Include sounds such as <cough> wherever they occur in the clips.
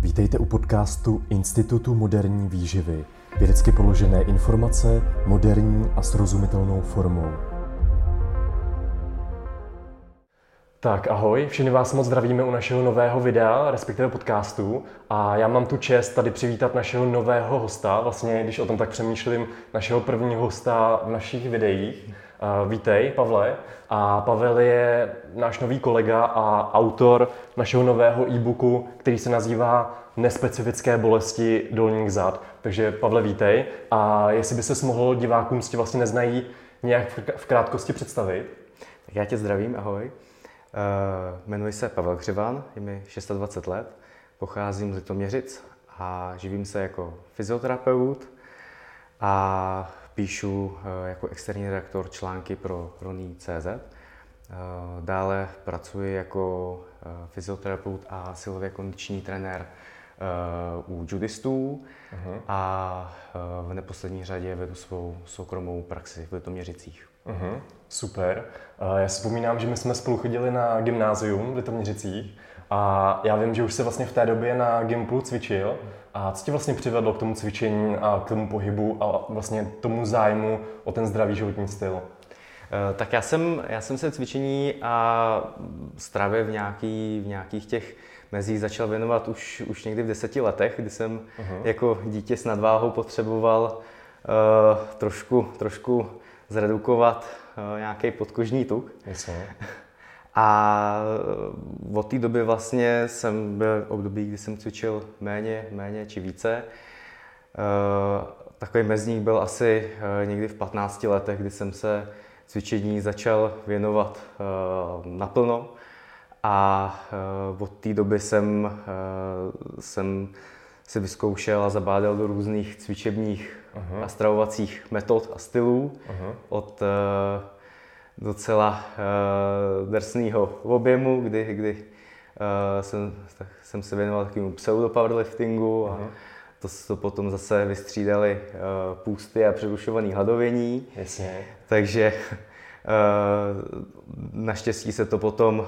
Vítejte u podcastu Institutu moderní výživy. Vědecky položené informace moderní a srozumitelnou formou. Tak ahoj, všichni vás moc zdravíme u našeho nového videa, respektive podcastu. A já mám tu čest tady přivítat našeho nového hosta, vlastně když o tom tak přemýšlím, našeho prvního hosta v našich videích. Vítej, Pavle. A Pavel je náš nový kolega a autor našeho nového e-booku, který se nazývá Nespecifické bolesti dolních zad. Takže Pavle, vítej. A jestli by se mohl divákům, tě vlastně neznají, nějak v krátkosti představit? Tak já tě zdravím, ahoj. Uh, jmenuji se Pavel Křivan, je mi 26 let, pocházím z Litoměřic a živím se jako fyzioterapeut a píšu eh, jako externí redaktor články pro Roný.cz. Eh, dále pracuji jako eh, fyzioterapeut a silově kondiční trenér u judistů uh-huh. a v neposlední řadě vedu svou soukromou praxi v Litoměřicích. Uh-huh. Super. Já si vzpomínám, že my jsme spolu chodili na gymnázium v Litoměřicích a já vím, že už se vlastně v té době na Gimplu cvičil. A co tě vlastně přivedlo k tomu cvičení a k tomu pohybu a vlastně tomu zájmu o ten zdravý životní styl? Eh, tak já jsem, já jsem se cvičení a stravě v, nějaký, v nějakých těch mezích začal věnovat už, už někdy v deseti letech, kdy jsem uh-huh. jako dítě s nadváhou potřeboval uh, trošku, trošku zredukovat uh, nějaký podkožní tuk. Jasně. <laughs> A od té doby vlastně jsem byl období, kdy jsem cvičil méně, méně či více. E, takový mezník byl asi e, někdy v 15 letech, kdy jsem se cvičení začal věnovat naplno. A od té doby jsem, jsem si vyzkoušel a zabádal do různých cvičebních uh-huh. a stravovacích metod a stylů. Uh-huh. Od docela uh, drsného objemu, kdy, kdy uh, jsem, tak, jsem se věnoval takovému pseudo-powerliftingu a uh-huh. to, to potom zase vystřídali uh, půsty a přerušovaný hladovění. Jasně. Takže uh, naštěstí se to potom uh,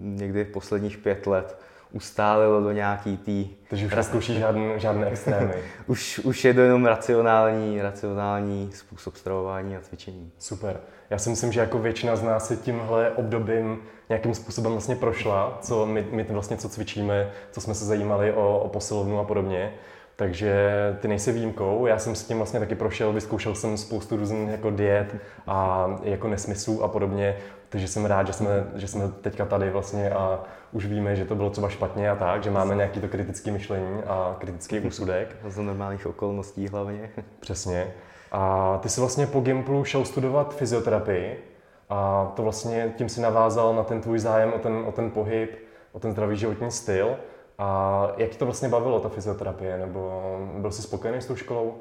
někdy v posledních pět let ustálilo do nějaký tý... Takže už neskouší žádné, žádné <laughs> extrémy. už, už je to jenom racionální, racionální způsob stravování a cvičení. Super. Já si myslím, že jako většina z nás si tímhle obdobím nějakým způsobem vlastně prošla, co my, my vlastně co cvičíme, co jsme se zajímali o, o posilovnu a podobně. Takže ty nejsi výjimkou, já jsem s tím vlastně taky prošel, vyzkoušel jsem spoustu různých jako diet a jako nesmyslů a podobně, takže jsem rád, že jsme, že jsme teďka tady vlastně a už víme, že to bylo třeba špatně a tak, že máme nějaký to kritické myšlení a kritický <laughs> úsudek. Za normálních okolností hlavně. <laughs> Přesně. A ty jsi vlastně po Gimplu šel studovat fyzioterapii a to vlastně tím si navázal na ten tvůj zájem o ten, o ten pohyb, o ten zdravý životní styl. A jak to vlastně bavilo, ta fyzioterapie? Nebo byl jsi spokojený s tou školou?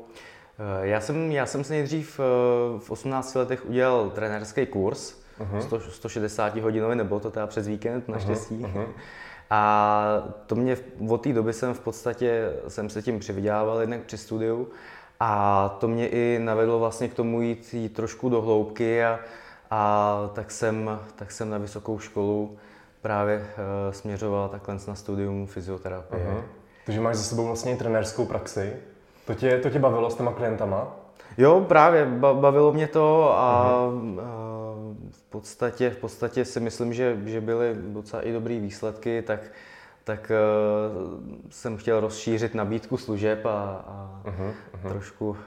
Eh, já jsem, já jsem si nejdřív eh, v 18 letech udělal trenérský kurz, uh-huh. 100, 160 hodinový, nebylo to teda přes víkend, naštěstí. Uh-huh. <laughs> A to mě od té doby jsem v podstatě, jsem se tím přivydělával jednak při studiu a to mě i navedlo vlastně k tomu jít, jít trošku do hloubky a, a tak, jsem, tak jsem na vysokou školu právě uh, směřoval takhle na studium fyzioterapie. Uh-huh. Takže máš za sebou vlastně trenérskou praxi. To tě, to tě bavilo s těma klientama? Jo, právě, bavilo mě to a, uh-huh. a v podstatě, v podstatě si myslím, že, že byly docela i dobré výsledky, tak, tak uh, jsem chtěl rozšířit nabídku služeb a, a uh-huh, uh-huh. Trošku, uh,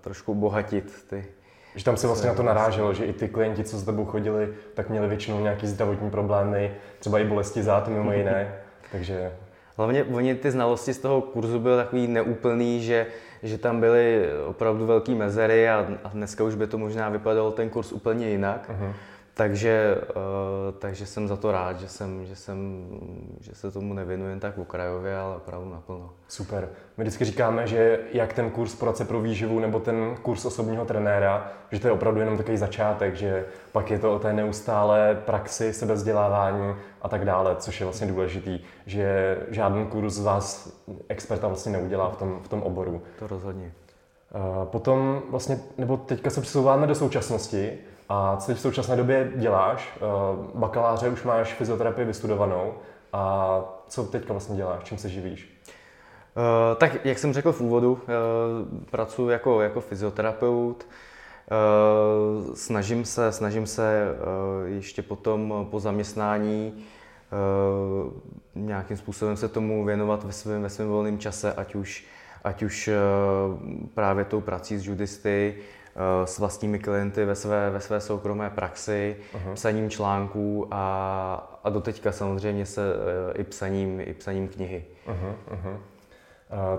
trošku obohatit ty, že tam se vlastně na to naráželo, že i ty klienti, co s tebou chodili, tak měli většinou nějaký zdravotní problémy, třeba i bolesti zad mimo jiné, takže... Hlavně oni ty znalosti z toho kurzu byly takový neúplný, že že tam byly opravdu velké mezery a, a dneska už by to možná vypadalo ten kurz úplně jinak. Uh-huh. Takže, uh, takže jsem za to rád, že, jsem, že, jsem, že se tomu nevěnuji jen tak okrajově, ale opravdu naplno. Super. My vždycky říkáme, že jak ten kurz poradce pro výživu nebo ten kurz osobního trenéra, že to je opravdu jenom takový začátek, že pak je to o té neustále praxi, sebezdělávání a tak dále, což je vlastně důležitý, že žádný kurz z vás experta vlastně neudělá v tom, v tom oboru. To rozhodně. Uh, potom vlastně, nebo teďka se přesouváme do současnosti, a co teď v současné době děláš? Eh, bakaláře už máš fyzioterapii vystudovanou A co teďka vlastně děláš, čím se živíš? Uh, tak jak jsem řekl v úvodu, uh, pracuji jako, jako fyzioterapeut, snažím se, snažím se ještě potom po zaměstnání nějakým způsobem se tomu věnovat ve svém, ve svém volném čase, ať už, ať už právě tou prací s judisty, s vlastními klienty ve své, ve své soukromé praxi, uh-huh. psaním článků a, a doteďka samozřejmě se i psaním, i psaním knihy. Uh-huh, uh-huh.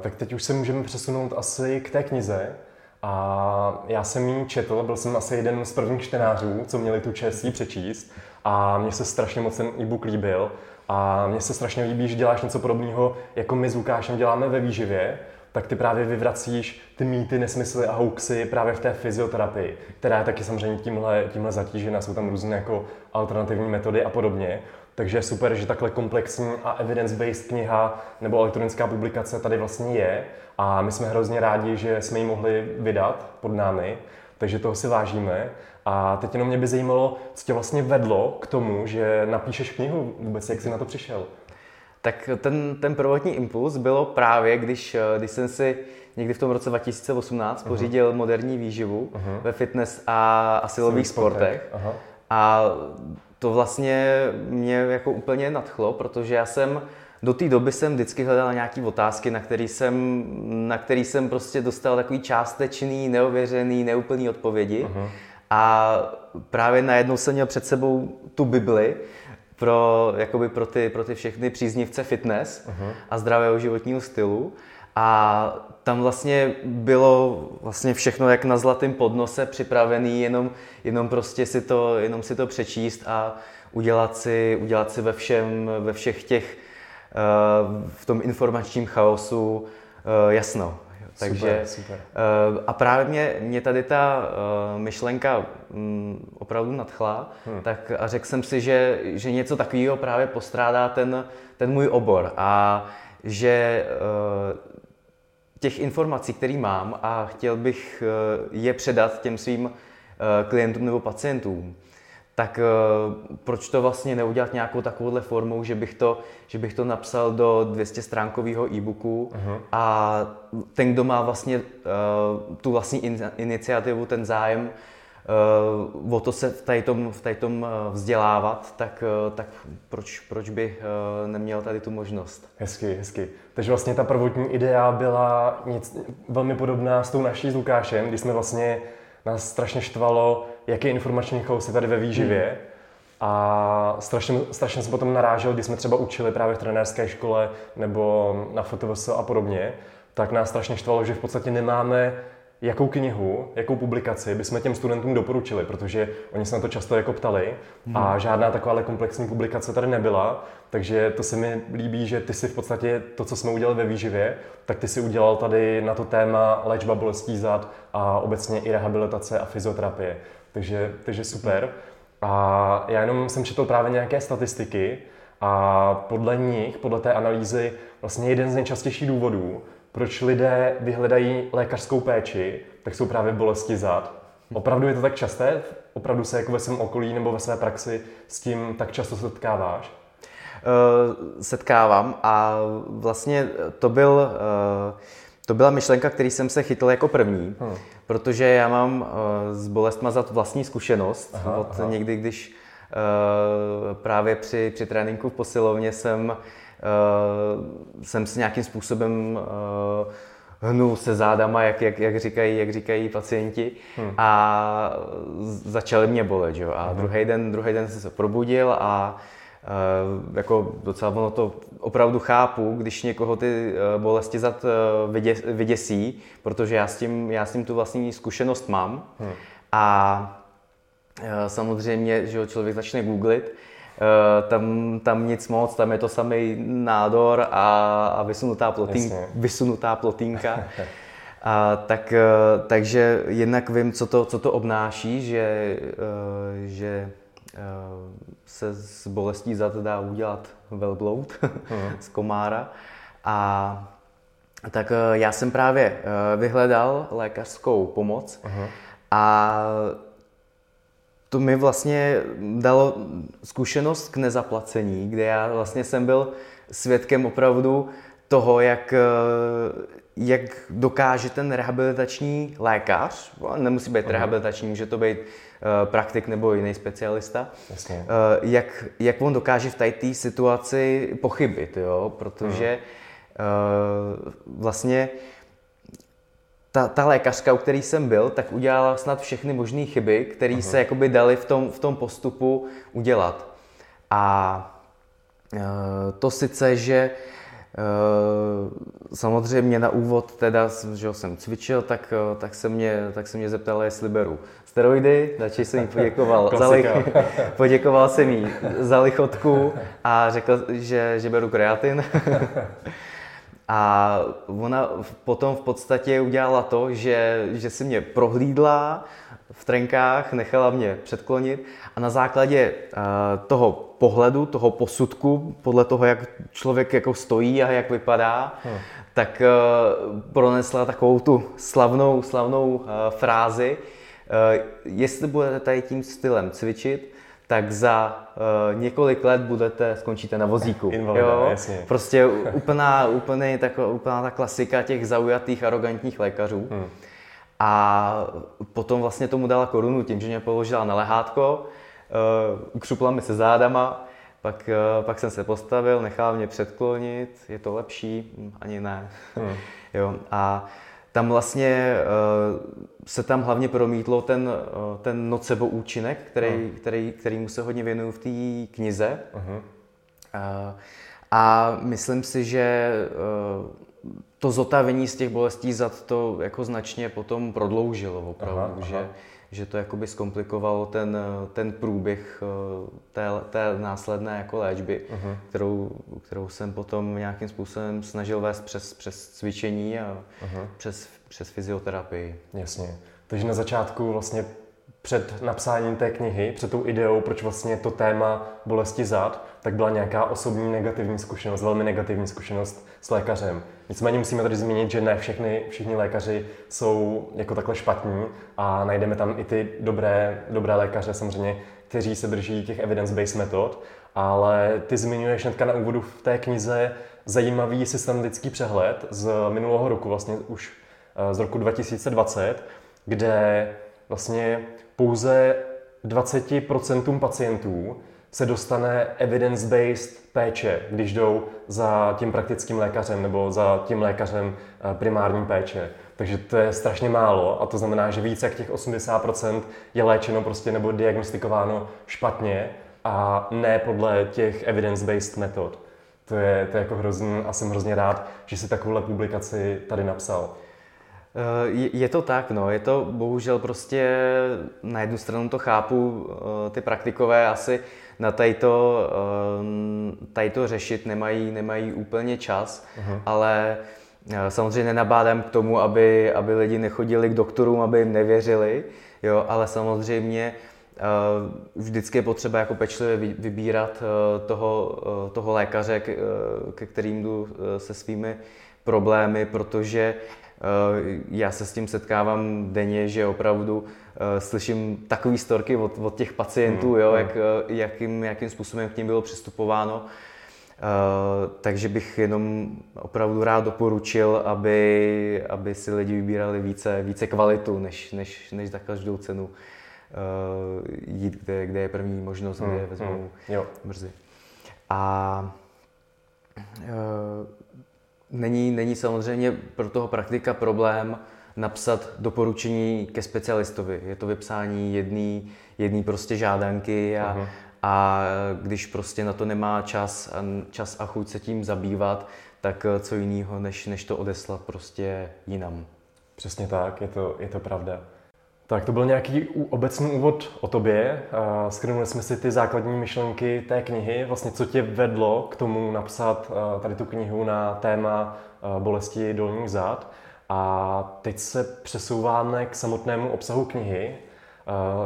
Tak teď už se můžeme přesunout asi k té knize. A já jsem ji četl, byl jsem asi jeden z prvních čtenářů, co měli tu čest ji přečíst. A mně se strašně moc ten e-book líbil. A mně se strašně líbí, že děláš něco podobného, jako my s Lukášem děláme ve výživě, tak ty právě vyvracíš ty mýty, nesmysly a hoaxy právě v té fyzioterapii, která je taky samozřejmě tímhle, tímhle zatížena, jsou tam různé jako alternativní metody a podobně. Takže je super, že takhle komplexní a evidence-based kniha nebo elektronická publikace tady vlastně je a my jsme hrozně rádi, že jsme ji mohli vydat pod námi, takže toho si vážíme. A teď jenom mě by zajímalo, co tě vlastně vedlo k tomu, že napíšeš knihu vůbec, jak jsi na to přišel? Tak ten, ten prvotní impuls bylo právě, když, když jsem si někdy v tom roce 2018 uh-huh. pořídil moderní výživu uh-huh. ve fitness a, a silových sportech. Uh-huh. A to vlastně mě jako úplně nadchlo, protože já jsem do té doby jsem vždycky hledal nějaké otázky, na který jsem, na který jsem prostě dostal takový částečný, neověřený, neúplný odpovědi. Uh-huh. A právě najednou jsem měl před sebou tu Bibli pro, jakoby pro, ty, pro ty všechny příznivce fitness uh-huh. a zdravého životního stylu. A tam vlastně bylo vlastně všechno jak na zlatém podnose připravený, jenom, jenom prostě si to, jenom si to přečíst a udělat si, udělat si ve, všem, ve všech těch, uh, v tom informačním chaosu uh, jasno. Takže, super, super. Uh, a právě mě, mě tady ta uh, myšlenka um, opravdu nadchla, hmm. tak a řekl jsem si, že, že něco takového právě postrádá ten, ten můj obor a že uh, těch informací, které mám a chtěl bych eh, je předat těm svým eh, klientům nebo pacientům, tak eh, proč to vlastně neudělat nějakou takovouhle formou, že bych to, že bych to napsal do 200 stránkového e-booku uh-huh. a ten, kdo má vlastně tu vlastní iniciativu, ten zájem uh, o to se v tady tom, v tady tom eh, vzdělávat, tak, uh, tak proč, proč by uh, neměl tady tu možnost? Hezky, hezky. Takže vlastně ta prvotní idea byla nic, velmi podobná s tou naší s Lukášem, kdy jsme vlastně nás strašně štvalo, jaký informační chaos je tady ve výživě. Hmm. A strašně, strašně se potom narážel, když jsme třeba učili právě v trenérské škole nebo na FTVS a podobně, tak nás strašně štvalo, že v podstatě nemáme jakou knihu, jakou publikaci bychom těm studentům doporučili, protože oni se na to často jako ptali hmm. a žádná taková komplexní publikace tady nebyla, takže to se mi líbí, že ty si v podstatě to, co jsme udělali ve výživě, tak ty si udělal tady na to téma léčba bolestí zad a obecně i rehabilitace a fyzioterapie. Takže, takže super. A já jenom jsem četl právě nějaké statistiky a podle nich, podle té analýzy, vlastně jeden z nejčastějších důvodů, proč lidé vyhledají lékařskou péči, tak jsou právě bolesti zad. Opravdu je to tak časté? Opravdu se jako ve svém okolí nebo ve své praxi s tím tak často setkáváš? Uh, setkávám a vlastně to byl, uh, to byla myšlenka, který jsem se chytl jako první, hmm. protože já mám uh, s bolestma zad vlastní zkušenost aha, od aha. někdy, když právě při, při tréninku v posilovně jsem uh, jsem se nějakým způsobem uh, hnul se zádama, jak, jak, jak, říkají, jak říkají pacienti hmm. a začaly mě bolet. Jo? A hmm. druhý den, druhý den jsem se probudil a uh, jako docela ono to opravdu chápu, když někoho ty uh, bolesti zad vydě, vyděsí, protože já s, tím, já s tím tu vlastní zkušenost mám. Hmm. A samozřejmě, že člověk začne googlit, Eh, tam, tam nic moc, tam je to samý nádor a, a vysunutá, plotín, vysunutá plotínka. <laughs> A, tak, eh, takže jednak vím, co to, co to obnáší, že, eh, že se z bolestí zad dá udělat velbloud uh-huh. <laughs> z komára. A tak já jsem právě vyhledal lékařskou pomoc uh-huh. a to mi vlastně dalo zkušenost k nezaplacení, kde já vlastně jsem byl svědkem opravdu toho, jak, eh, jak dokáže ten rehabilitační lékař, nemusí být uh-huh. rehabilitační, může to být praktik nebo jiný specialista, Jasně. Uh, jak, jak on dokáže v té situaci pochybit, jo? protože uh, vlastně ta, ta lékařka, u který jsem byl, tak udělala snad všechny možné chyby, které uh-huh. se jakoby dali v tom, v tom postupu udělat. A to sice, že uh, Eh, samozřejmě na úvod teda, že jsem cvičil, tak, eh, tak, se mě, tak se mě zeptal, jestli beru steroidy, radši jsem jí poděkoval, za lich, <laughs> poděkoval jsem jí za lichotku a řekl, že, že beru kreatin. <laughs> A ona potom v podstatě udělala to, že, že si mě prohlídla v trenkách, nechala mě předklonit a na základě uh, toho pohledu, toho posudku, podle toho, jak člověk jako stojí a jak vypadá, hmm. tak uh, pronesla takovou tu slavnou, slavnou uh, frázi, uh, jestli budete tady tím stylem cvičit, tak za uh, několik let budete, skončíte na vozíku. Invalida, jo? Jasně. Prostě <laughs> úplná, úplný, tak, úplná ta klasika těch zaujatých, arrogantních lékařů. Hmm. A potom vlastně tomu dala korunu tím, že mě položila na lehátko, uh, křupla mi se zádama, pak, uh, pak jsem se postavil, nechal mě předklonit, je to lepší, hm, ani ne. Hmm. <laughs> jo, a tam vlastně uh, se tam hlavně promítlo ten, uh, ten nocebo účinek, který, hmm. který, který mu se hodně věnuju v té knize. Uh-huh. Uh, a myslím si, že uh, to zotavení z těch bolestí zad to jako značně potom prodloužilo opravdu, aha, aha. že že to jakoby zkomplikovalo ten, ten průběh eh, té, té následné jako léčby, uh-huh. kterou, kterou jsem potom nějakým způsobem snažil vést přes, přes cvičení a uh-huh. přes, přes fyzioterapii. Jasně. Takže na začátku vlastně před napsáním té knihy, před tou ideou, proč vlastně to téma bolesti zad, tak byla nějaká osobní negativní zkušenost, velmi negativní zkušenost s lékařem. Nicméně musíme tady zmínit, že ne všechny, všichni lékaři jsou jako takhle špatní a najdeme tam i ty dobré, dobré lékaře samozřejmě, kteří se drží těch evidence-based metod, ale ty zmiňuješ hnedka na úvodu v té knize zajímavý systematický přehled z minulého roku, vlastně už z roku 2020, kde vlastně pouze 20% pacientů se dostane evidence-based péče, když jdou za tím praktickým lékařem nebo za tím lékařem eh, primární péče. Takže to je strašně málo a to znamená, že více jak těch 80% je léčeno prostě nebo diagnostikováno špatně a ne podle těch evidence-based metod. To je, to je jako hrozný a jsem hrozně rád, že si takovouhle publikaci tady napsal. Eh, je to tak, no, je to bohužel prostě, na jednu stranu to chápu, eh, ty praktikové asi na tadyto, eh, tadyto řešit nemají, nemají úplně čas, uh-huh. ale samozřejmě nenabádám k tomu, aby, aby lidi nechodili k doktorům, aby jim nevěřili, jo, ale samozřejmě vždycky je potřeba jako pečlivě vybírat toho, toho lékaře, ke kterým jdu se svými problémy, protože já se s tím setkávám denně, že opravdu eh, slyším takové storky od, od těch pacientů, hmm. jo, hmm. jak, eh, jakým, jakým způsobem k ním bylo přistupováno. Uh, takže bych jenom opravdu rád doporučil, aby, aby si lidi vybírali více, více kvalitu, než, než, než za každou cenu uh, jít, kde, kde je první možnost, kde je hmm, vezmou jo. brzy. A uh, Není, není samozřejmě pro toho praktika problém napsat doporučení ke specialistovi. Je to vypsání jedný, jedný prostě žádanky a, uh-huh. a když prostě na to nemá čas a, čas a chuť se tím zabývat, tak eh, co jiného, než, než to odeslat prostě jinam. Přesně tak, je to, je to pravda. Tak to byl nějaký obecný úvod o tobě. Skrnuli jsme si ty základní myšlenky té knihy. Vlastně co tě vedlo k tomu napsat tady tu knihu na téma bolesti dolních zad. A teď se přesouváme k samotnému obsahu knihy,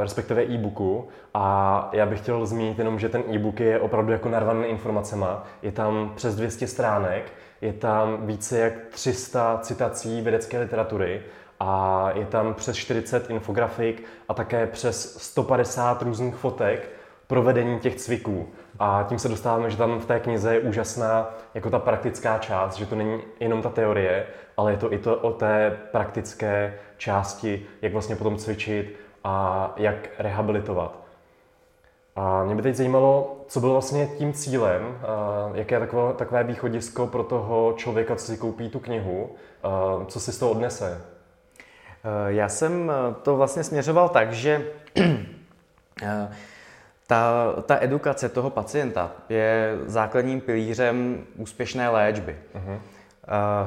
respektive e-booku. A já bych chtěl zmínit jenom, že ten e-book je opravdu jako narvaný informacemi. Je tam přes 200 stránek, je tam více jak 300 citací vědecké literatury a je tam přes 40 infografik a také přes 150 různých fotek provedení těch cviků. A tím se dostáváme, že tam v té knize je úžasná jako ta praktická část, že to není jenom ta teorie, ale je to i to o té praktické části, jak vlastně potom cvičit a jak rehabilitovat. A mě by teď zajímalo, co bylo vlastně tím cílem, jaké je takové, takové východisko pro toho člověka, co si koupí tu knihu, co si z toho odnese. Eh, já jsem eh, to vlastně směřoval tak, že eh, ta, ta edukace toho pacienta je základním pilířem úspěšné léčby. Uh-huh.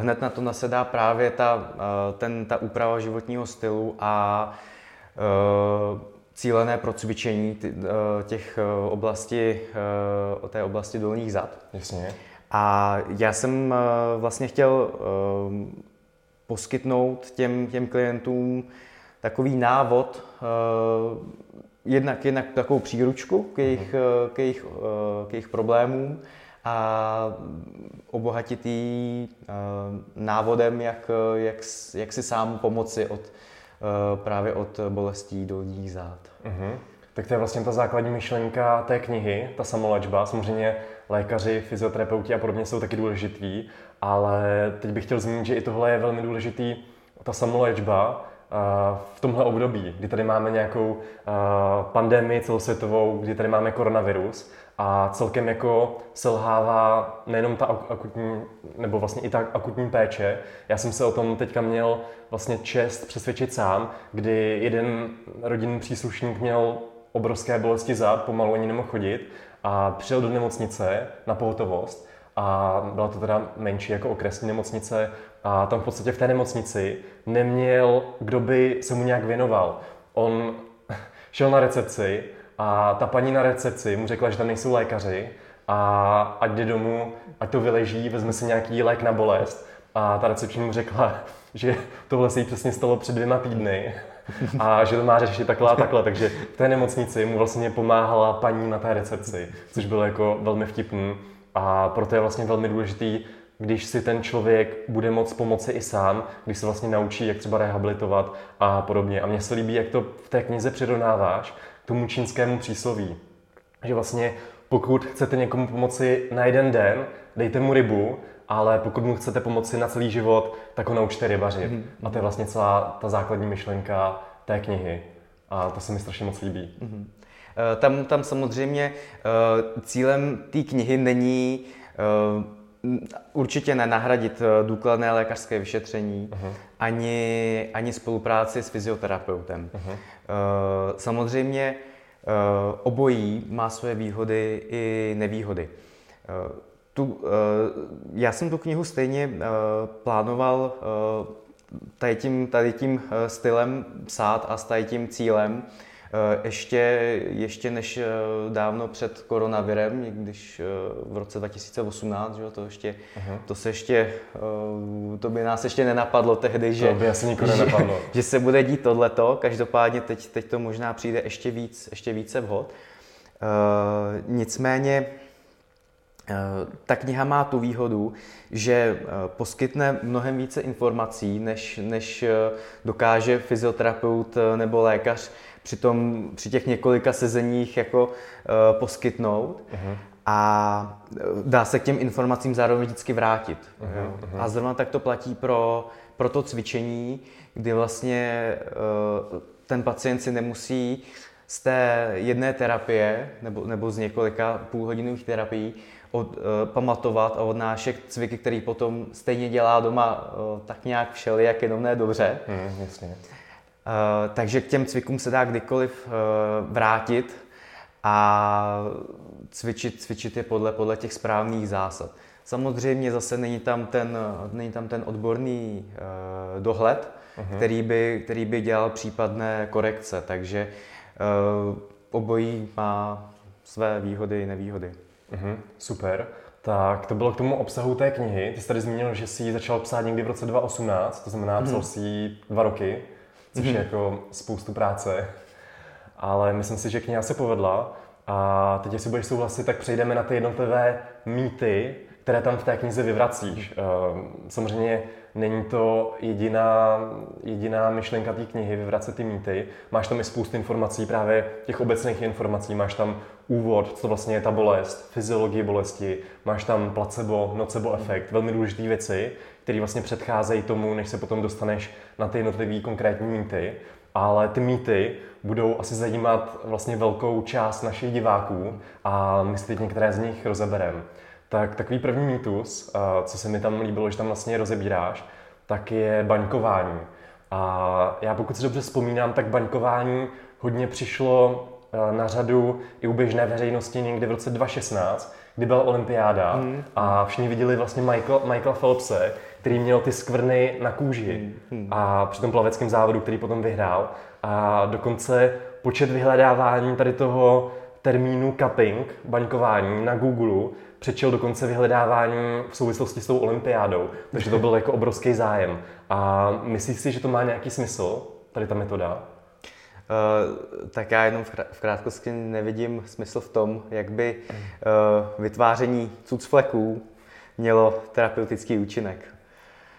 Hned na to nasedá právě ta, ten, ta úprava životního stylu a cílené procvičení těch oblasti, té oblasti dolních zad. Jasně. A já jsem vlastně chtěl poskytnout těm, těm klientům takový návod, uh, jednak, jednak takovou příručku k jejich, mm. k jejich, uh, k jejich problémům a obohatit ji uh, návodem, jak, jak, jak si sám pomoci od, právě od bolestí dolních zád. Mm-hmm. Tak to je vlastně ta základní myšlenka té knihy, ta samolečba. Samozřejmě lékaři, fyzioterapeuti a podobně jsou taky důležitý, ale teď bych chtěl zmínit, že i tohle je velmi důležitý, ta samoléčba v tomhle období, kdy tady máme nějakou pandemii celosvětovou, kdy tady máme koronavirus a celkem jako selhává nejenom ta akutní, nebo vlastně i ta akutní péče. Já jsem se o tom teďka měl vlastně čest přesvědčit sám, kdy jeden rodinný příslušník měl obrovské bolesti zad, pomalu ani nemohl chodit a přijel do nemocnice na pohotovost a byla to teda menší jako okresní nemocnice a tam v podstatě v té nemocnici neměl, kdo by se mu nějak věnoval. On <laughs> šel na recepci a ta paní na recepci mu řekla, že tam nejsou lékaři a ať jde domů, ať to vyleží, vezme si nějaký lék na bolest a ta recepční mu řekla, <laughs> že tohle se jí přesně stalo před dvěma týdny a že to má řešit takhle a takhle. Takže v té nemocnici mu vlastně pomáhala paní na té recepci, což bylo jako velmi vtipný. A proto je vlastně velmi důležitý, když si ten člověk bude moct pomoci i sám, když se vlastně naučí, jak třeba rehabilitovat a podobně. A mně se líbí, jak to v té knize přirovnáváš k tomu čínskému přísloví. Že vlastně pokud chcete někomu pomoci na jeden den, dejte mu rybu, ale pokud mu chcete pomoci na celý život, tak ho naučte rybařit. Mm-hmm. A to je vlastně celá ta základní myšlenka té knihy. A to se mi strašně moc líbí. Mm-hmm. Tam, tam samozřejmě eh, cílem té knihy není eh, určitě nenahradit důkladné lékařské vyšetření uh-huh. ani, ani spolupráci s fyzioterapeutem. Uh-huh. Samozřejmě obojí má své výhody i nevýhody. Tu, já jsem tu knihu stejně plánoval tady tím, tady tím stylem psát a s tady tím cílem, Eh, ještě, ještě než eh, dávno před koronavirem, když eh, v roce 2018, že to, ještě, to se ještě, to by nás ještě nenapadlo tehdy, že, to by asi že, nenapadlo. <laughs> že se bude dít tohleto, každopádně teď, teď to možná přijde ještě, víc, ještě více vhod. Nicméně ta kniha má tu výhodu, že poskytne mnohem více informací, než, než dokáže fyzioterapeut nebo lékař při, tom, při těch několika sezeních jako uh, poskytnout. Uh-huh. A eh, dá se k těm informacím zároveň vždycky vrátit. Uh-huh. A zrovna tak to platí pro, pro to cvičení, kdy vlastně uh, ten pacient si nemusí z té jedné terapie nebo, nebo z několika půlhodinových terapií od, uh, pamatovat a odnášet cviky, který potom stejně dělá doma uh, tak nějak všelijak, jenom ne dobře. Mm, jasně. Eh, takže k těm cvikům se dá kdykoliv eh, vrátit a cvičit, cvičit je podle, podle těch správných zásad. Samozřejmě zase není tam ten, není tam ten odborný uh, dohled, uh-huh. který, by, který by dělal případné korekce, takže uh, obojí má své výhody i nevýhody. Uh-huh. Super. Tak to bylo k tomu obsahu té knihy. Ty jsi tady zmínil, že jsi ji začal psát někdy v roce 2018, to znamená, psal uh-huh. si ji dva roky což je mhm. jako spoustu práce. Ale myslím si, že kniha se povedla. A teď, jestli budeš souhlasit, tak přejdeme na ty jednotlivé mýty, které tam v té knize vyvracíš. Uh, samozřejmě není to jediná, jediná myšlenka té knihy, vyvracet ty mýty. Máš tam i spoustu informací, právě těch obecných informací. Máš tam úvod, co vlastně je ta bolest, fyziologii bolesti, máš tam placebo, nocebo efekt, velmi důležité věci, které vlastně předcházejí tomu, než se potom dostaneš na ty jednotlivé konkrétní mýty. Ale ty mýty budou asi zajímat vlastně velkou část našich diváků a my si teď některé z nich rozebereme. Tak takový první mýtus, co se mi tam líbilo, že tam vlastně rozebíráš, tak je baňkování. A já pokud si dobře vzpomínám, tak baňkování hodně přišlo na řadu i u běžné veřejnosti někdy v roce 2016, kdy byla olympiáda mm. a všichni viděli vlastně Michael, Michaela Phelpse, který měl ty skvrny na kůži mm. a při tom plaveckém závodu, který potom vyhrál. A dokonce počet vyhledávání tady toho termínu cupping, baňkování na Google přečil dokonce vyhledávání v souvislosti s tou olympiádou, takže to byl jako obrovský zájem. A myslíš si, že to má nějaký smysl, tady ta metoda? Uh, tak já jenom v krátkosti nevidím smysl v tom, jak by uh, vytváření cucfleků mělo terapeutický účinek.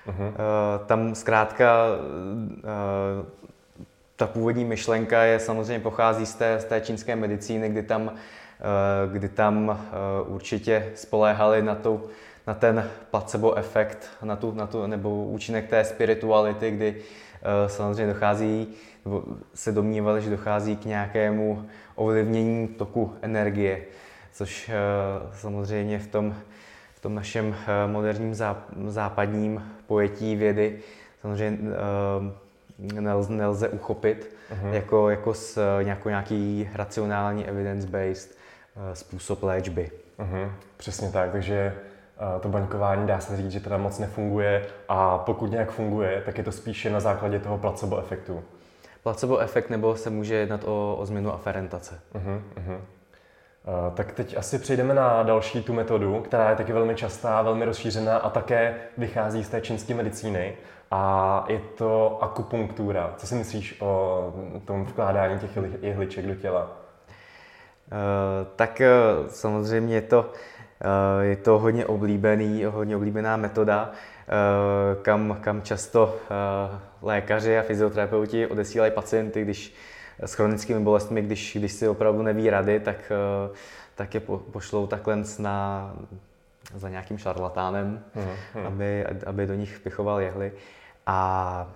Uh-huh. Uh, tam zkrátka ta původní myšlenka je samozřejmě pochází z té, z té čínské medicíny, kdy tam Eh, kdy tam určitě spoléhali na, tu, na ten placebo efekt, na tu, na tu, nebo účinek té spirituality, kdy samozřejmě dochází, se domnívali, že dochází k nějakému ovlivnění toku energie, což samozřejmě v tom, tom našem moderním západním pojetí vědy samozřejmě nelze, nelze uchopit uh-huh. jako, jako s nějakou nějaký racionální evidence-based Eh, způsob léčby. Uh-huh, přesně tak, takže to baňkování dá se říct, že teda moc nefunguje a pokud nějak funguje, tak je to spíše na základě toho placebo efektu. Placebo efekt nebo se může jednat o, o změnu aferentace. Uh-huh, uh-huh. Uh, tak teď asi přejdeme na další tu metodu, která je taky velmi častá, velmi rozšířená a také vychází z té čínské medicíny a je to akupunktura. Co si myslíš o tom vkládání těch jehliček do těla? Eh, tak eh, samozřejmě je to, eh, je to hodně oblíbený, hodně oblíbená metoda, kam, kam často lékaři a fyzioterapeuti odesílají pacienty, když s chronickými bolestmi, když, když si opravdu neví rady, tak, tak je pošlou takhle na, za nějakým šarlatánem, hmm. aby, aby do nich pichoval jehly. A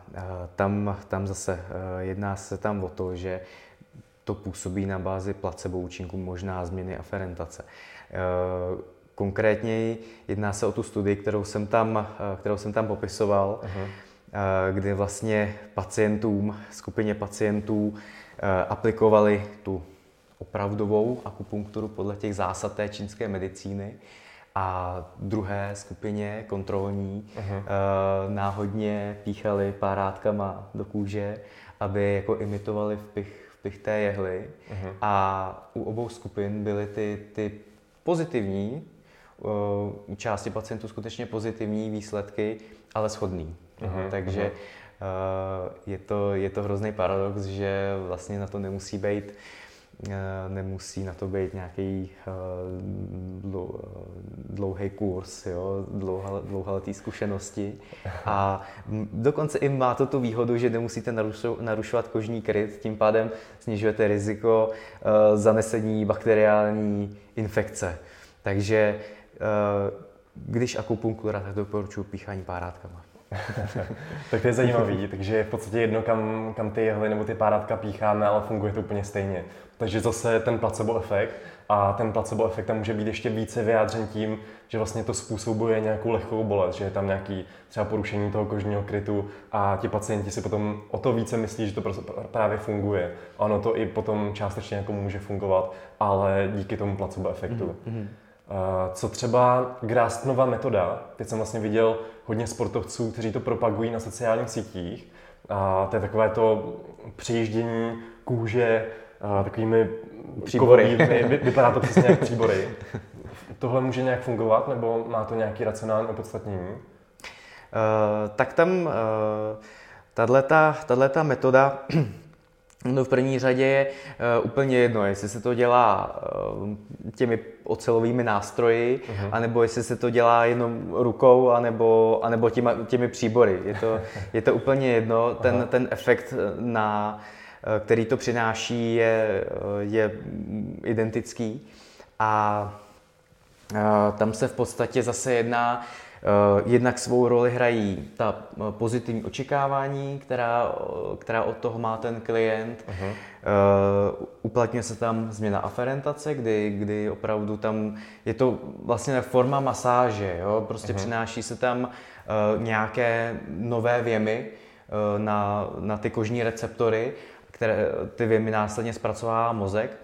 tam, tam zase jedná se tam o to, že to působí na bázi placebo účinku možná změny aferentace. Eh, konkrétně jedná se o tu studii, kterou jsem tam, eh, kterou jsem tam popisoval, uh-huh. kdy vlastně pacientům, skupině pacientů aplikovali tu opravdovou akupunkturu podle těch zásad té čínské medicíny a druhé skupině kontrolní uh-huh. náhodně píchali párátkama do kůže, aby jako imitovali vpich vpich té jehly uh-huh. a u obou skupin byly ty, ty pozitivní, u části pacientů skutečně pozitivní výsledky, ale shodný. Uh-huh. Takže uh, je, to, je to hrozný paradox, že vlastně na to nemusí být Eh, nemusí na to být nějaký eh, dlouhý kurz, jo, dlouhaletý zkušenosti. A dokonce i má to tu výhodu, že nemusíte narušovat kožní kryt, tím pádem snižujete riziko eh, zanesení bakteriální infekce. Takže když akupunktura, tak doporučuji píchání párátkama. <laughs> tak to je zajímavý, takže je v podstatě jedno, kam, kam ty jehly nebo ty párátka pícháme, ale funguje to úplně stejně. Takže zase ten placebo efekt a ten placebo efekt tam může být ještě více vyjádřen tím, že vlastně to způsobuje nějakou lehkou bolest, že je tam nějaký třeba porušení toho kožního krytu a ti pacienti si potom o to více myslí, že to právě funguje. Ono to i potom částečně jako může fungovat, ale díky tomu placebo efektu. Mm-hmm. Co třeba Grastnova metoda, teď jsem vlastně viděl hodně sportovců, kteří to propagují na sociálních sítích. A to je takové to přijíždění kůže takovými příbory. Vy, vypadá to přesně jak příbory. <laughs> Tohle může nějak fungovat, nebo má to nějaký racionální opodstatnění? Uh, tak tam uh, tato metoda No v první řadě je uh, úplně jedno, jestli se to dělá uh, těmi ocelovými nástroji, uh-huh. anebo jestli se to dělá jenom rukou, anebo, anebo těma, těmi příbory. Je to, <laughs> je to úplně jedno, ten, ten efekt, na, uh, který to přináší, je, je identický. A tam se v podstatě zase jedná Eh, jednak svou roli hrají ta eh, pozitivní očekávání, která, eh, která od toho má ten klient. Uh-huh. Uplatňuje se tam změna aferentace, kdy, kdy opravdu tam je to vlastně forma masáže. Jo? Prostě uh-huh. přináší se tam nějaké nové věmy na, na ty kožní receptory, které ty věmy následně zpracovává mozek.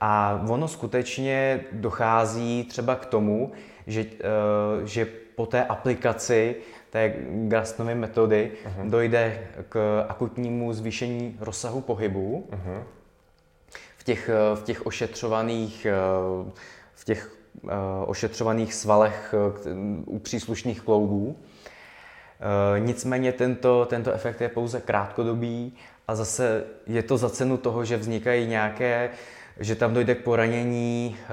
A ono skutečně dochází třeba k tomu, že, že po té aplikaci té Grastnovy metody uh-huh. dojde k akutnímu zvýšení rozsahu pohybu uh-huh. v, těch, v těch ošetřovaných v těch uh, ošetřovaných svalech uh, u příslušných kloubů. Nicméně tento, tento efekt je pouze krátkodobý a zase je to za cenu toho, že vznikají nějaké uh, že tam dojde k poranění e,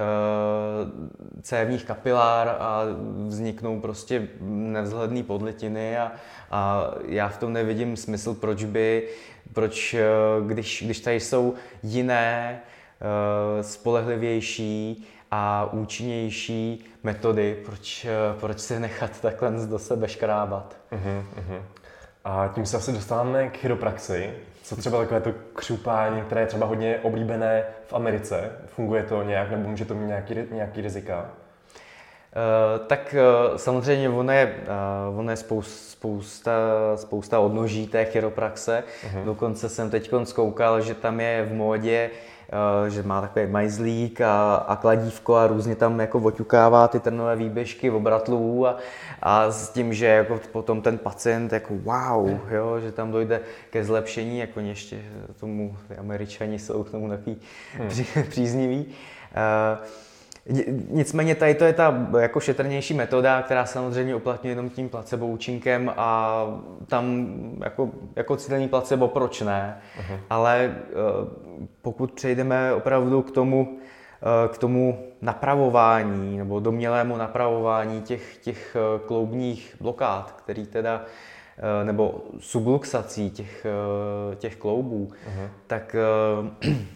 cévních kapilár a vzniknou prostě nevzhledné podletiny a, a já v tom nevidím smysl, proč by, proč, eh, když, když tady jsou jiné, e, spolehlivější a účinnější metody, proč, proč si nechat takhle do sebe škrábat. Uh-huh, uh-huh. A tím se asi dostáváme k chiropraxi. Co třeba takové to křupání, které je třeba hodně oblíbené v Americe? Funguje to nějak nebo může to mít nějaký, nějaký rizika? Uh, tak uh, samozřejmě ono je, uh, ono je spousta, spousta odnoží té chiropraxe. Uh-huh. Dokonce jsem teď zkoukal, že tam je v módě Eh, že má takový majzlík a, a kladívko a různě tam jako oťukává ty trnové výběžky obratlů a, a s tím, že jako potom ten pacient jako wow, jo, že tam dojde ke zlepšení, jako ještě tomu ty američani jsou k tomu takový hmm. přízniví. Uh, Nicméně tady to je ta jako šetrnější metoda, která samozřejmě uplatňuje jenom tím placebo účinkem a tam jako, jako cílený placebo proč ne, uh-huh. ale eh, pokud přejdeme opravdu k tomu, eh, k tomu napravování nebo domělému napravování těch, těch eh, kloubních blokád, který teda nebo subluxací těch, těch kloubů, uh-huh. tak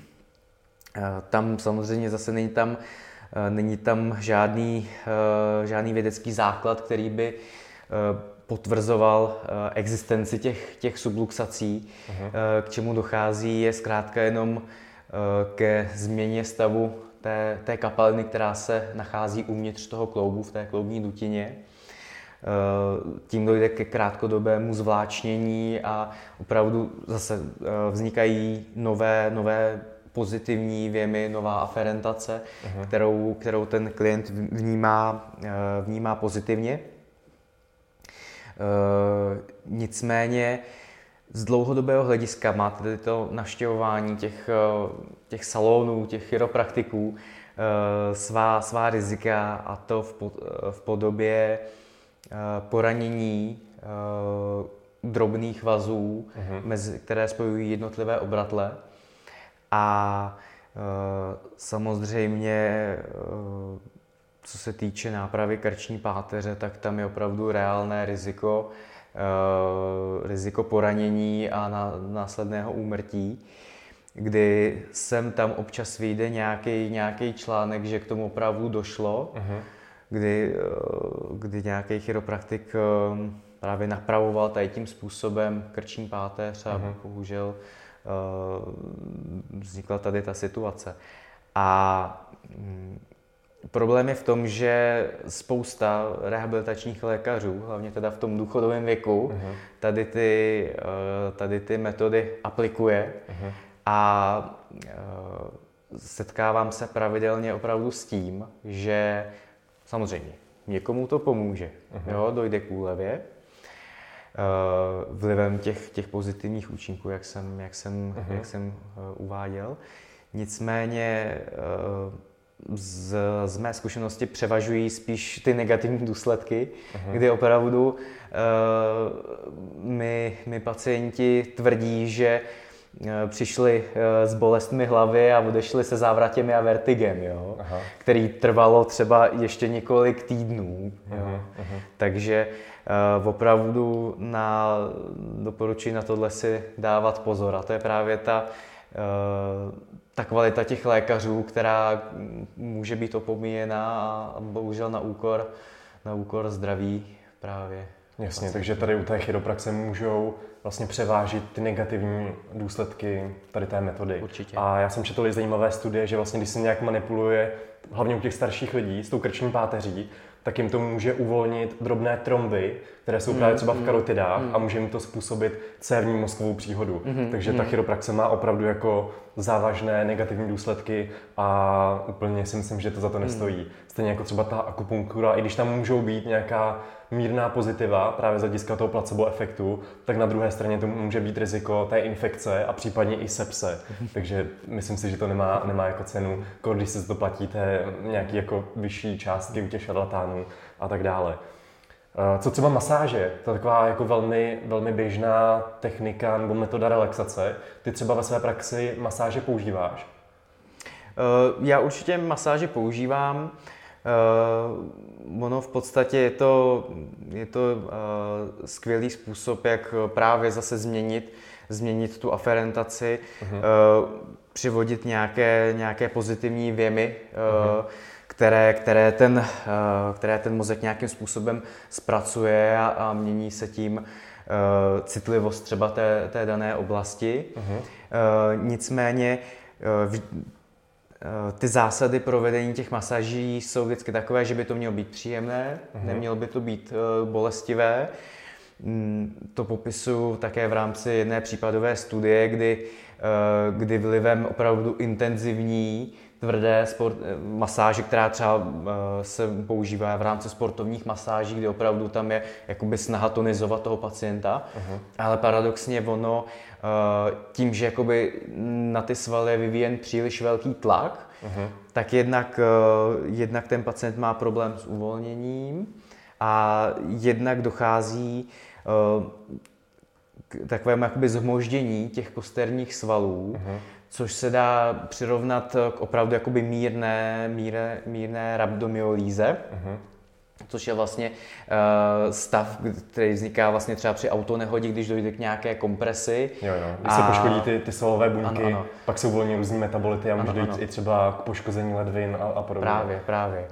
<clears throat> tam samozřejmě zase není tam není tam žádný, eh, žádný vědecký základ, který by eh, potvrzoval existenci těch, těch subluxací. Uh-huh. K čemu dochází je zkrátka jenom ke změně stavu té, té kapaliny, která se nachází uvnitř toho kloubu, v té kloubní dutině. Tím dojde ke krátkodobému zvláčnění a opravdu zase vznikají nové, nové pozitivní věmy, nová aferentace, uh-huh. kterou, kterou ten klient vnímá, eh, vnímá pozitivně. Uh, nicméně z dlouhodobého hlediska má tedy to naštěvování těch, eh, těch salonů, těch chiropraktiků svá, svá rizika a to v, v podobě poranění drobných vazů, uh-huh. mezi, které spojují jednotlivé obratle a e, samozřejmě, e, co se týče nápravy krční páteře, tak tam je opravdu reálné riziko, e, riziko poranění a následného úmrtí kdy sem tam občas vyjde nějaký, nějaký článek, že k tomu opravdu došlo, uh-huh. kdy, kdy nějaký chiropraktik právě napravoval tady tím způsobem krční páteř a uh-huh. bohužel Eh, vznikla tady ta situace. A mm, problém je v tom, že spousta rehabilitačních lékařů, hlavně teda v tom důchodovém věku, uh-huh. tady, ty, eh, tady ty metody aplikuje uh-huh. a eh, setkávám se pravidelně opravdu s tím, že samozřejmě někomu to pomůže, uh-huh. jo, dojde k úlevě, Eh, vlivem těch, těch pozitivních účinků, jak jsem, jak jsem, uh-huh. jak jsem uh, uváděl. Nicméně uh, z, z mé zkušenosti převažují spíš ty negativní důsledky, uh-huh. kdy opravdu uh, my, my pacienti tvrdí, že přišli s bolestmi hlavy a odešli se závratěmi a vertigem, jo? který trvalo třeba ještě několik týdnů. Jo? Aha, aha. Takže uh, opravdu na, doporučuji na tohle si dávat pozor. A to je právě ta, uh, ta kvalita těch lékařů, která může být opomíjena a bohužel na úkor, na úkor zdraví právě. Jasně, takže tady u té chiropraxe můžou vlastně převážit ty negativní důsledky tady té metody. Určitě. A já jsem četl i zajímavé studie, že vlastně když se nějak manipuluje, hlavně u těch starších lidí, s tou krční páteří, tak jim to může uvolnit drobné tromby, které jsou mm, právě třeba v mm, karotidách mm. a může jim to způsobit cévní mozkovou příhodu. Mm, Takže mm. ta chiropraxe má opravdu jako závažné negativní důsledky a úplně si myslím, že to za to nestojí. Mm. Stejně jako třeba ta akupunktura, i když tam můžou být nějaká mírná pozitiva právě z hlediska toho placebo efektu, tak na druhé straně to může být riziko té infekce a případně i sepse. Takže myslím si, že to nemá, nemá jako cenu, když se to platíte nějaký jako vyšší částky u těch šarlatánů a tak dále. Eh, co třeba masáže? To je taková jako velmi, velmi běžná technika nebo metoda relaxace. Ty třeba ve své praxi masáže používáš? Eh, já určitě masáže používám. Uh, ono v podstatě je to, je to uh, skvělý způsob, jak právě zase změnit, změnit tu aferentaci, uh-huh. uh, přivodit nějaké, nějaké pozitivní věmy, uh-huh. které, které, ten, uh, které ten mozek nějakým způsobem zpracuje a, a mění se tím uh, citlivost třeba té, té dané oblasti. Uh-huh. Uh, nicméně ty zásady provedení těch masaží jsou vždycky takové, že by to mělo být příjemné, uh-huh. nemělo by to být uh, bolestivé. Mm, to popisu také v rámci jedné případové studie, kdy, uh, kdy vlivem opravdu intenzivní tvrdé sport, masáže, která třeba uh, se používá v rámci sportovních masáží, kdy opravdu tam je jakoby snaha tonizovat toho pacienta, uh-huh. ale paradoxně ono Eh, tím, že jakoby na ty svaly je vyvíjen příliš velký tlak, uh-huh. tak jednak, eh, jednak ten pacient má problém s uvolněním a jednak dochází eh, k takovému jakoby zhmoždění těch kosterních svalů, uh-huh. Což se dá přirovnat k opravdu jakoby mírné, mírné, mírné rabdomyolíze. Uh-huh což je vlastně uh, stav, který vzniká vlastně třeba při autonehodě, když dojde k nějaké kompresi. Jo, jo. Když a... se poškodí ty, ty svalové buňky, ano, ano. pak se uvolní různý metabolity a může dojít i třeba k poškození ledvin a, a podobně. Právě, právě.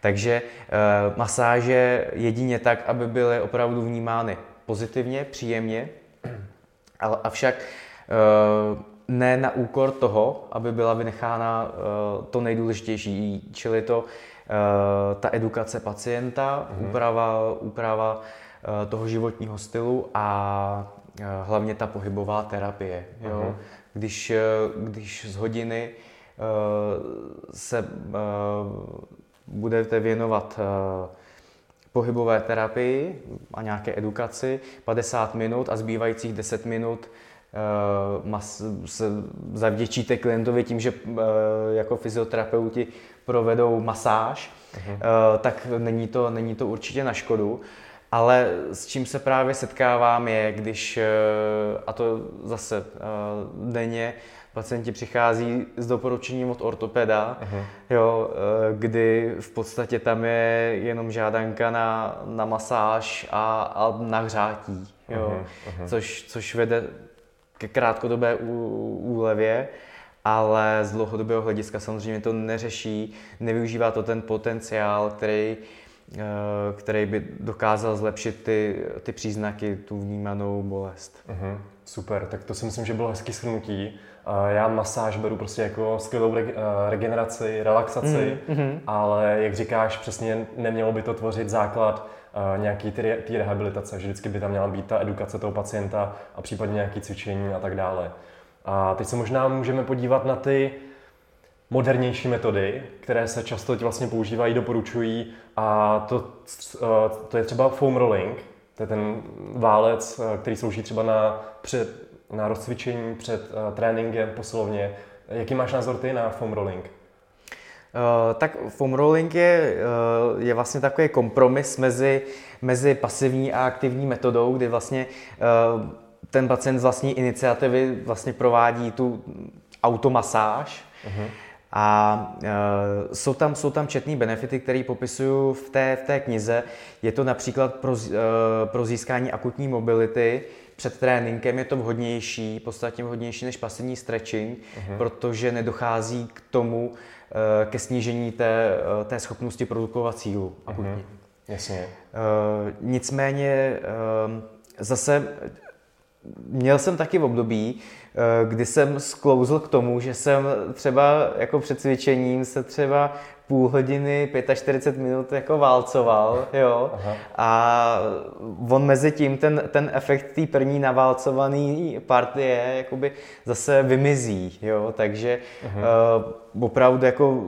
Takže uh, masáže jedině tak, aby byly opravdu vnímány pozitivně, příjemně, <clears throat> ale avšak uh, ne na úkor toho, aby byla vynechána uh, to nejdůležitější, čili to Eh, ta edukace pacienta, mm-hmm. úprava, úprava eh, toho životního stylu a eh, hlavně ta pohybová terapie. Jo? Mm-hmm. Když, když z hodiny se budete věnovat pohybové terapii a nějaké edukaci 50 minut a zbývajících 10 minut mas, se zavděčíte klientovi tím, že jako fyzioterapeuti provedou masáž, uh-huh. tak není to, není to určitě na škodu. Ale s čím se právě setkávám je, když, eh, a to zase eh, denně, pacienti přichází s doporučením od ortopeda, uh-huh. jo, kdy v podstatě tam je jenom žádanka na, na masáž a, a na hřátí, jo, uh-huh. což, což vede ke krátkodobé úlevě ale z dlouhodobého hlediska samozřejmě to neřeší, nevyužívá to ten potenciál, který, eh, který by dokázal zlepšit ty, ty příznaky, tu vnímanou bolest. Uh-huh, super, tak to si myslím, že bylo hezký shrnutí. Já masáž beru prostě jako skvělou eh, regeneraci, relaxaci, uh-huh. ale jak říkáš, přesně nemělo by to tvořit základ nějaký ty, rehabilitace, že vždycky by tam měla být ta edukace toho pacienta a případně nějaké cvičení a tak dále. A teď se možná můžeme podívat na ty modernější metody, které se často vlastně používají, doporučují a to, eh, to je třeba foam rolling, to je ten válec, eh, který slouží třeba na, před, na rozcvičení před tréninkem posilovně. Jaký máš názor ty na foam rolling? Uh, tak foam rolling je, uh, je vlastně takový kompromis mezi, mezi pasivní a aktivní metodou, kdy vlastně uh, ten pacient z vlastní iniciativy vlastně provádí tu automasáž. Uh-huh. A uh, jsou, tam, jsou tam četné benefity, které popisuju v té, v té knize. Je to například pro, uh, pro získání akutní mobility. Před tréninkem je to vhodnější, podstatně vhodnější než pasivní stretching, uh-huh. protože nedochází k tomu, ke snížení té, uh, té schopnosti produkovat sílu akutní. Uh-huh. Jasně. Uh, nicméně zase měl jsem taky v období, Eh, kdy jsem sklouzl k tomu, že jsem třeba jako před cvičením se třeba půl hodiny, 45 minut jako válcoval, jo. Aha. A on mezi tím, ten, ten efekt té první naválcované partie jakoby zase vymizí, jo. Takže uh, opravdu jako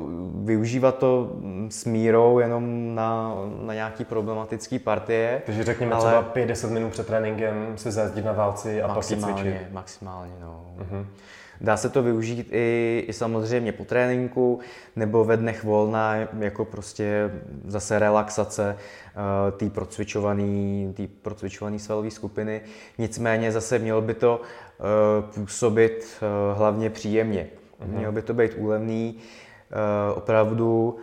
využívat to s mírou jenom na, na nějaký problematický partie. Takže řekněme ale... třeba 5-10 minut před tréninkem se zajezdit na válci a pak si cvičit. Maximálně, no. Uh-huh. Dá se to využít i, i samozřejmě po tréninku nebo ve dnech volna jako prostě zase relaxace uh, té procvičované procvičovaný svalové skupiny. Nicméně zase mělo by to uh, působit uh, hlavně příjemně. Mm-hmm. Mělo by to být úlevný. Opravdu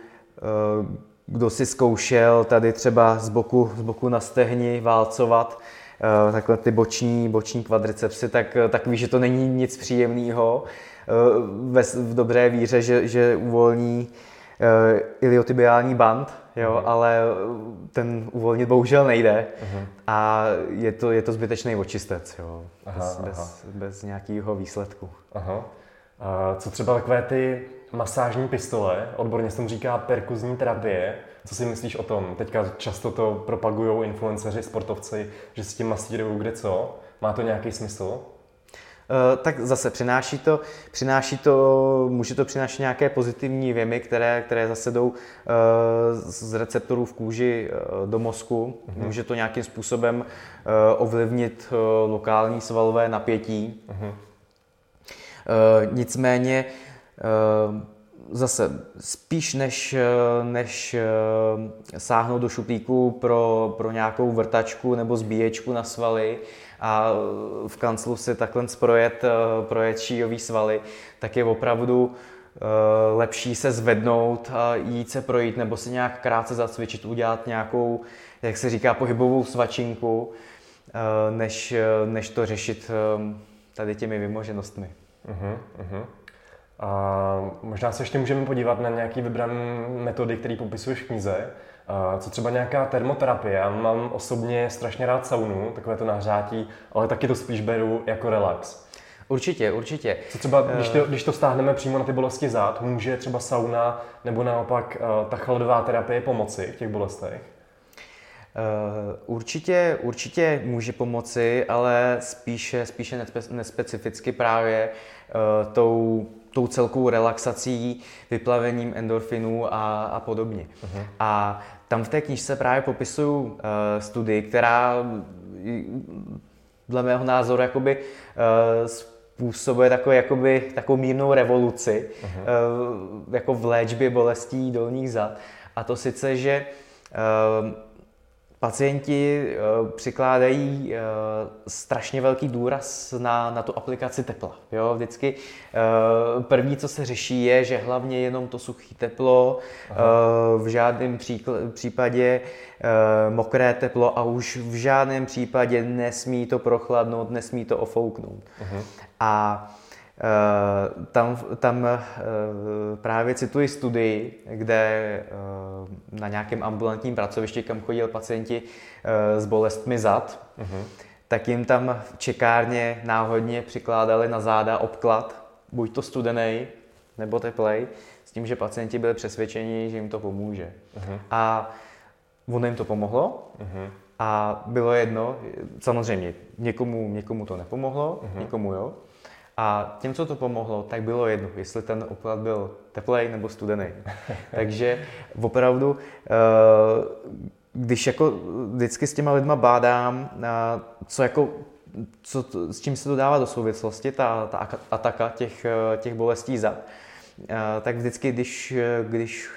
kdo si zkoušel tady třeba z boku, z boku na stehni válcovat, Eh, takhle ty boční, boční kvadricepsy, tak, eh, tak ví, že to není nic příjemného eh, ve, v dobré víře, že, že uvolní iliotibiální band, jo, uh-huh. ale ten uvolnit bohužel nejde uh-huh. a je to, je to zbytečný očistec, jo, aha, bez, aha. Bez, bez nějakého výsledku. Aha. A co třeba takové ty masážní pistole, odborně se tomu říká perkuzní terapie, co si myslíš o tom? Teďka často to propagují influenceři, sportovci, že s tím masírují kde co. Má to nějaký smysl? Uh, tak zase přináší to, přináší to, může to přinášet nějaké pozitivní věmy, které, které zase jdou uh, z receptorů v kůži uh, do mozku. Uh-huh. Může to nějakým způsobem ovlivnit lokální svalové napětí. Uh-huh. Nicméně zase spíš než, než eh, sáhnout do šuplíku pro, pro nějakou vrtačku nebo zbíječku na svaly a v kanclu si takhle projet, eh, projet šíjový svaly, tak je opravdu eh, lepší se zvednout a jít se projít nebo si nějak krátce zacvičit, udělat nějakou, jak se říká, pohybovou svačinku, než, než to řešit tady těmi vymoženostmi. Uh-huh, uh-huh. A možná se ještě můžeme podívat na nějaké vybrané metody, které popisuješ v knize. A co třeba nějaká termoterapie. Já mám osobně strašně rád saunu, takové to nahřátí, ale taky to spíš beru jako relax. Určitě, určitě. Co třeba, když to, když to stáhneme přímo na ty bolesti zad, může třeba sauna nebo naopak ta chladová terapie pomoci v těch bolestech? Určitě, určitě může pomoci, ale spíše, spíše nespecificky právě tou tou celkovou relaxací, vyplavením endorfinů a, a podobně. Uh-huh. A tam v té knižce právě popisuju uh, studii, která dle mého názoru jakoby uh, způsobuje takový, jakoby, takovou mírnou revoluci uh-huh. uh, jako v léčbě bolestí dolních zad. A to sice, že uh, Pacienti eh, přikládají eh, strašně velký důraz na, na tu aplikaci tepla. Jo? Vždycky eh, první, co se řeší, je, že hlavně jenom to suché teplo, Aha. v žádném případě mokré teplo a už v žádném případě nesmí to prochladnout, nesmí to ofouknout. Aha. A tam, tam eh, právě cituji studii, kde eh, na nějakém ambulantním pracovišti, kam chodil pacienti s bolestmi zad, uh-huh. tak jim tam v čekárně náhodně přikládali na záda obklad, buď to studený nebo teplej, s tím, že pacienti byli přesvědčeni, že jim to pomůže. Uh-huh. A ono jim to pomohlo uh-huh. a bylo jedno, samozřejmě někomu, někomu to nepomohlo, uh-huh. někomu jo, a těm, co to pomohlo, tak bylo jedno, jestli ten oplad byl teplej nebo studený. <laughs> Takže opravdu, eh, když jako vždycky s těma lidma bádám, eh, co jako co, s čím se to dává do souvislosti, ta, ta ataka těch, eh, těch bolestí zad, tak vždycky, když, když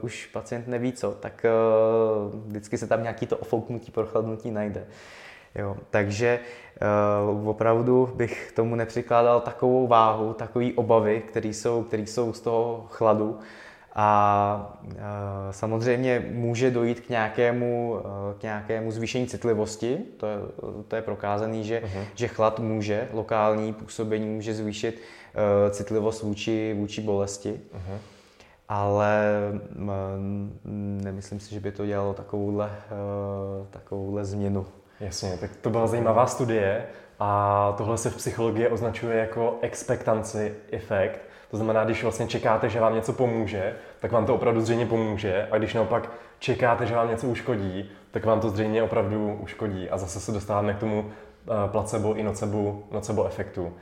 už pacient neví co, tak vždycky se tam nějaký to ofouknutí, prochladnutí najde. Jo, takže uh, opravdu bych tomu nepřikládal takovou váhu, takové obavy, které jsou, který jsou z toho chladu. A uh, samozřejmě může dojít k nějakému, uh, k nějakému zvýšení citlivosti, to je, to je prokázaný, že, uh-huh. že chlad může, lokální působení může zvýšit uh, citlivost vůči, vůči bolesti. Uh-huh ale nemyslím si, že by to dělalo takovouhle, takovouhle změnu. Jasně, tak to byla zajímavá studie a tohle se v psychologii označuje jako expectancy efekt. To znamená, když vlastně čekáte, že vám něco pomůže, tak vám to opravdu zřejmě pomůže a když naopak čekáte, že vám něco uškodí, tak vám to zřejmě opravdu uškodí a zase se dostáváme k tomu eh, placebo i nocebo, nocebo efektu.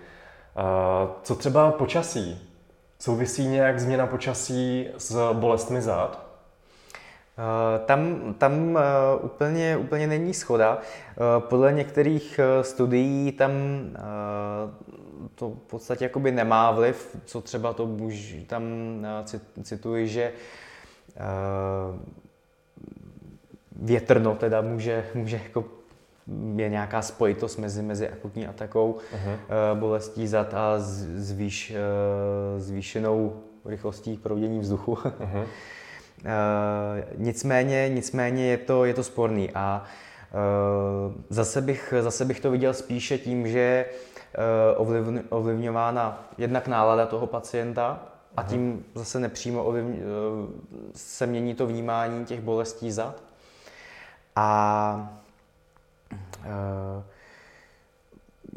Eh, co třeba počasí? Souvisí nějak změna počasí s bolestmi zad? Eh, tam, tam eh, úplně, úplně není schoda. Eh, podle některých studií tam to v podstatě jakoby nemá vliv, co třeba to muž, tam cituji, že větrno teda může, může jako je nějaká spojitost mezi, mezi akutní atakou, uh-huh. bolestí zad a zvýš, zvýšenou rychlostí proudění vzduchu. Uh-huh. <laughs> Eh, nicméně, nicméně je to, je to sporný a uh, zase, bych, zase bych to viděl spíše tím, že uh, ovlivňována jednak nálada toho pacienta a mhm. tím zase nepřímo ovlivň, se mění to vnímání těch bolestí zad. A uh,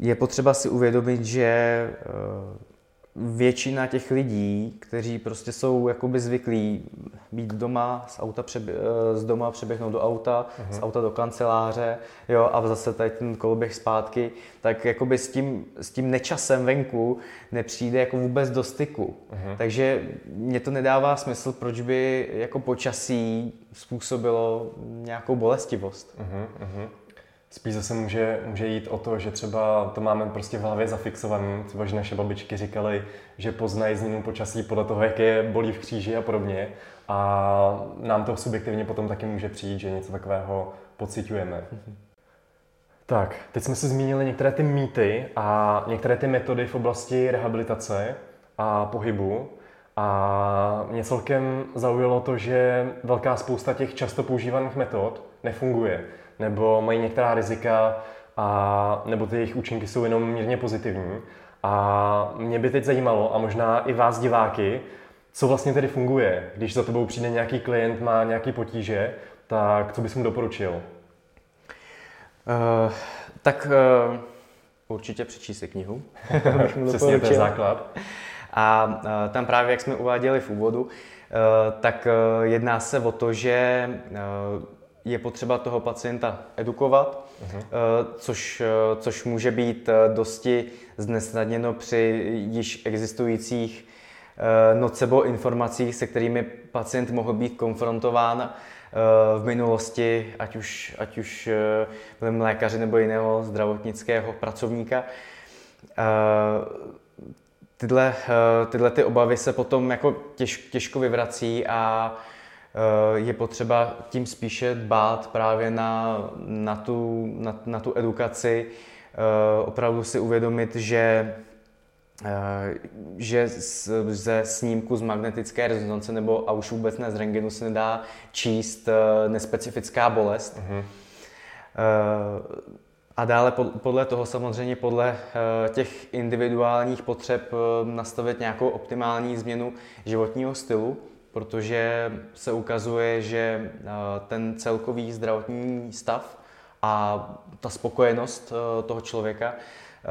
je potřeba si uvědomit, že většina těch lidí, kteří prostě jsou jakoby zvyklí být doma, z, auta přebě- eh, z doma přeběhnout do auta, uh-huh. z auta do kanceláře, jo, a zase tady ten koloběh zpátky, tak jakoby s tím, s tím nečasem venku nepřijde jako vůbec do styku. Uh-huh. Takže mně to nedává smysl, proč by jako počasí způsobilo nějakou bolestivost. Uh-huh, uh-huh. Spíš zase může, může jít o to, že třeba to máme prostě v hlavě zafixované. Třeba, že naše babičky říkali, že poznají změnu počasí podle toho, jak je bolí v kříži a podobně. A nám to subjektivně potom taky může přijít, že něco takového pocitujeme. Mm-hmm. Tak, teď jsme si zmínili některé ty mýty a některé ty metody v oblasti rehabilitace a pohybu. A mě celkem zaujalo to, že velká spousta těch často používaných metod nefunguje nebo mají některá rizika, a, nebo ty jejich účinky jsou jenom mírně pozitivní. A mě by teď zajímalo, a možná i vás diváky, co vlastně tedy funguje, když za tebou přijde nějaký klient, má nějaký potíže, tak co bys mu doporučil? Uh, tak uh, určitě přečíst si knihu. <laughs> Přesně, to je základ. A uh, tam právě, jak jsme uváděli v úvodu, uh, tak uh, jedná se o to, že uh, je potřeba toho pacienta edukovat, uh-huh. což, eh, což může být eh, dosti znesnadněno při již existujících nocebo informacích, se kterými pacient mohl být konfrontován v minulosti, ať už, ať už byl lékaři nebo jiného zdravotnického pracovníka. Tyhle, tyhle ty obavy se potom jako těž, těžko vyvrací a Eh, je potřeba tím spíše dbát právě na, na, tu, na, na tu edukaci, eh, opravdu si uvědomit, že eh, že ze snímku z magnetické rezonance nebo a už vůbec ne z rengenu se nedá číst nespecifická bolest. Uh-huh. A dále podle toho samozřejmě podle těch individuálních potřeb nastavit nějakou optimální změnu životního stylu protože se ukazuje, že eh, ten celkový zdravotní stav a ta spokojenost eh, toho člověka eh,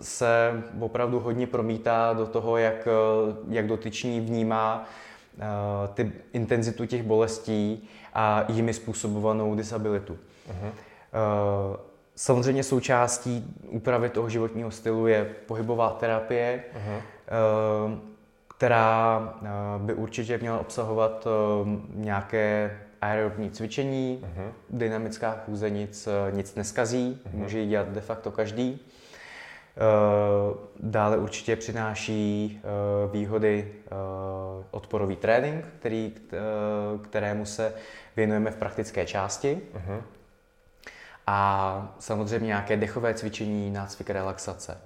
se opravdu hodně promítá do toho, jak, jak dotyčný vnímá ty intenzitu těch bolestí a jimi způsobovanou disabilitu. Uh-huh. Samozřejmě součástí úpravy toho životního stylu je pohybová terapie. Uh-huh která eh, by určitě měla obsahovat eh, nějaké aerobní cvičení, uh-huh. dynamická chůze nic, eh, nic neskazí, uh-huh. může ji dělat de facto každý. Dále určitě přináší výhody odporový trénink, který, kterému se věnujeme v praktické části. Uh-huh. a samozřejmě nějaké dechové cvičení, nácvik relaxace.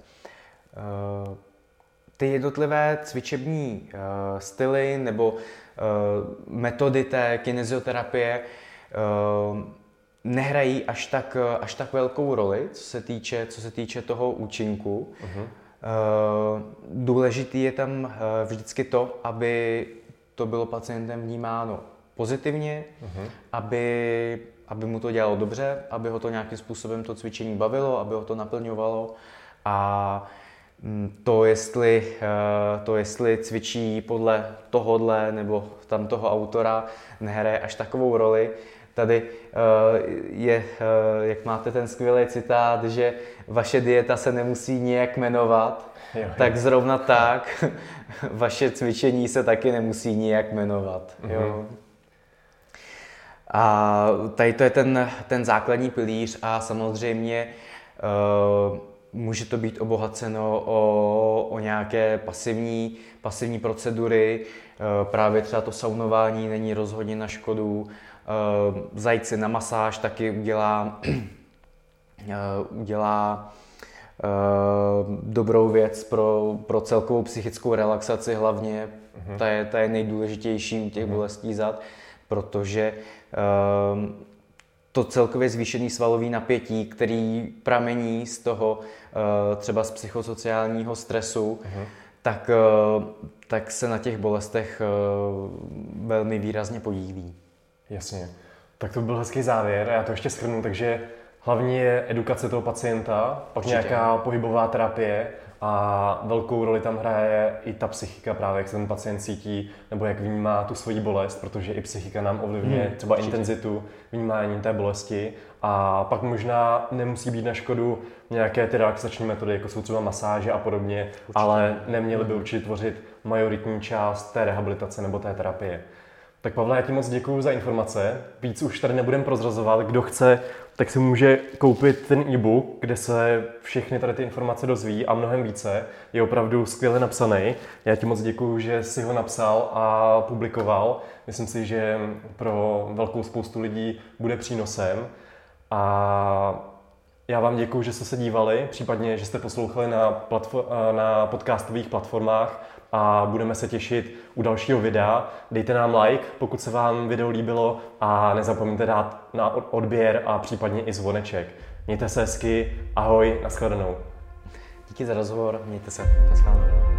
Ty jednotlivé cvičební styly nebo metody té kinezioterapie nehrají až tak, až tak velkou roli, co se týče, co se týče toho účinku. Uh-huh. Důležitý je tam vždycky to, aby to bylo pacientem vnímáno pozitivně, uh-huh. aby, aby mu to dělalo dobře, aby ho to nějakým způsobem to cvičení bavilo, aby ho to naplňovalo a mm, to jestli, eh, to, jestli cvičí podle tohohle nebo tam toho autora, nehraje až takovou roli. Tady eh, je, eh, jak máte ten skvělý citát, že vaše dieta se nemusí nijak jmenovat, jo, jo. tak zrovna tak <laughs> vaše cvičení se taky nemusí nijak jmenovat. Mm-hmm. Jo. A tady to je ten, ten základní pilíř a samozřejmě může to být obohaceno o, o nějaké pasivní, pasivní procedury. Uh, právě třeba to saunování není rozhodně na škodu. Uh, zajít si na masáž taky udělá, uh, <clears throat> udělá dobrou věc pro, pro celkovou psychickou relaxaci hlavně. Uh-huh. Ta, je, ta je nejdůležitější u těch uh-huh. bolestí zad, protože to celkově zvýšený svalový napětí, který pramení z toho uh, třeba z psychosociálního stresu, uh-huh. tak, uh, tak se na těch bolestech uh, velmi výrazně podílí. Jasně. Tak to byl hezký závěr. Já to ještě shrnu, takže hlavně je edukace toho pacienta, pak Určitě. nějaká pohybová terapie a velkou roli tam hraje i ta psychika právě, jak se ten pacient cítí, nebo jak vnímá tu svoji bolest, protože i psychika nám ovlivňuje hmm, třeba určitě. intenzitu vnímání té bolesti a pak možná nemusí být na škodu nějaké ty relaxační metody, jako jsou třeba masáže a podobně, určitě. ale neměly by hmm. určitě tvořit majoritní část té rehabilitace nebo té terapie. Tak Pavle, já ti moc děkuji za informace. Víc už tady nebudem prozrazovat. Kdo chce, tak si může koupit ten e-book, kde se všechny tady ty informace dozví a mnohem více. Je opravdu skvěle napsaný. Já ti moc děkuji, že jsi ho napsal a publikoval. Myslím si, že pro velkou spoustu lidí bude přínosem. A já vám děkuji, že jste se dívali, případně, že jste poslouchali na, na podcastových platformách a budeme se těšit u dalšího videa. Dejte nám like, pokud se vám video líbilo a nezapomeňte dát na odběr a případně i zvoneček. Mějte se hezky, ahoj, nashledanou. Díky za rozhovor, mějte se, nashledanou.